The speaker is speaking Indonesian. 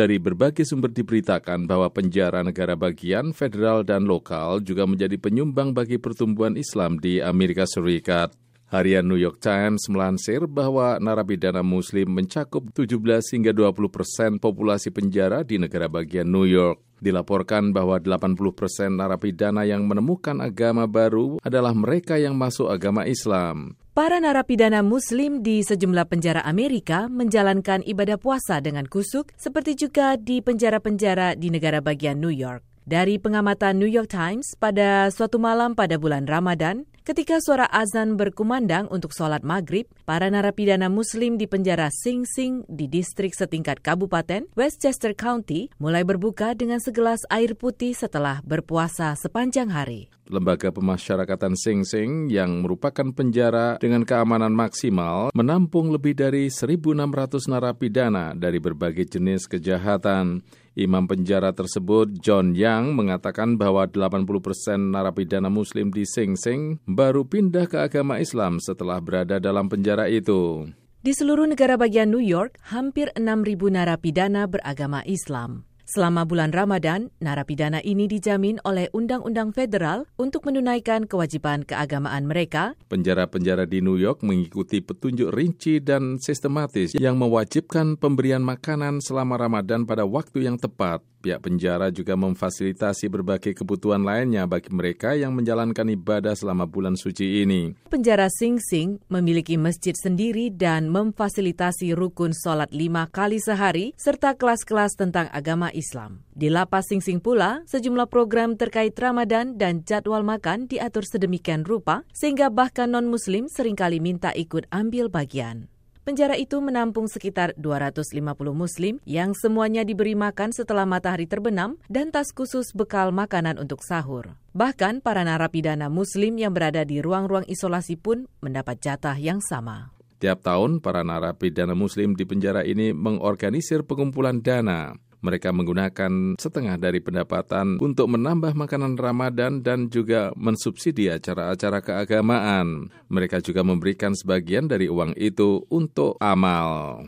Dari berbagai sumber diberitakan bahwa penjara negara bagian, federal, dan lokal juga menjadi penyumbang bagi pertumbuhan Islam di Amerika Serikat. Harian New York Times melansir bahwa narapidana muslim mencakup 17 hingga 20 persen populasi penjara di negara bagian New York. Dilaporkan bahwa 80 persen narapidana yang menemukan agama baru adalah mereka yang masuk agama Islam. Para narapidana Muslim di sejumlah penjara Amerika menjalankan ibadah puasa dengan kusuk, seperti juga di penjara-penjara di negara bagian New York. Dari pengamatan New York Times, pada suatu malam pada bulan Ramadan, Ketika suara azan berkumandang untuk sholat maghrib, para narapidana muslim di penjara Sing Sing di distrik setingkat Kabupaten Westchester County mulai berbuka dengan segelas air putih setelah berpuasa sepanjang hari. Lembaga Pemasyarakatan Sing Sing yang merupakan penjara dengan keamanan maksimal menampung lebih dari 1.600 narapidana dari berbagai jenis kejahatan. Imam penjara tersebut, John Yang, mengatakan bahwa 80 persen narapidana muslim di Sing Sing baru pindah ke agama Islam setelah berada dalam penjara itu. Di seluruh negara bagian New York, hampir 6.000 narapidana beragama Islam. Selama bulan Ramadan, narapidana ini dijamin oleh undang-undang federal untuk menunaikan kewajiban keagamaan mereka. Penjara-penjara di New York mengikuti petunjuk rinci dan sistematis yang mewajibkan pemberian makanan selama Ramadan pada waktu yang tepat. Pihak penjara juga memfasilitasi berbagai kebutuhan lainnya bagi mereka yang menjalankan ibadah selama bulan suci ini. Penjara Sing Sing memiliki masjid sendiri dan memfasilitasi rukun sholat lima kali sehari serta kelas-kelas tentang agama Islam. Di Lapas Sing Sing pula, sejumlah program terkait Ramadan dan jadwal makan diatur sedemikian rupa sehingga bahkan non-muslim sering kali minta ikut ambil bagian. Penjara itu menampung sekitar 250 muslim yang semuanya diberi makan setelah matahari terbenam dan tas khusus bekal makanan untuk sahur. Bahkan para narapidana muslim yang berada di ruang-ruang isolasi pun mendapat jatah yang sama. Tiap tahun, para narapidana muslim di penjara ini mengorganisir pengumpulan dana mereka menggunakan setengah dari pendapatan untuk menambah makanan Ramadan dan juga mensubsidi acara-acara keagamaan. Mereka juga memberikan sebagian dari uang itu untuk amal.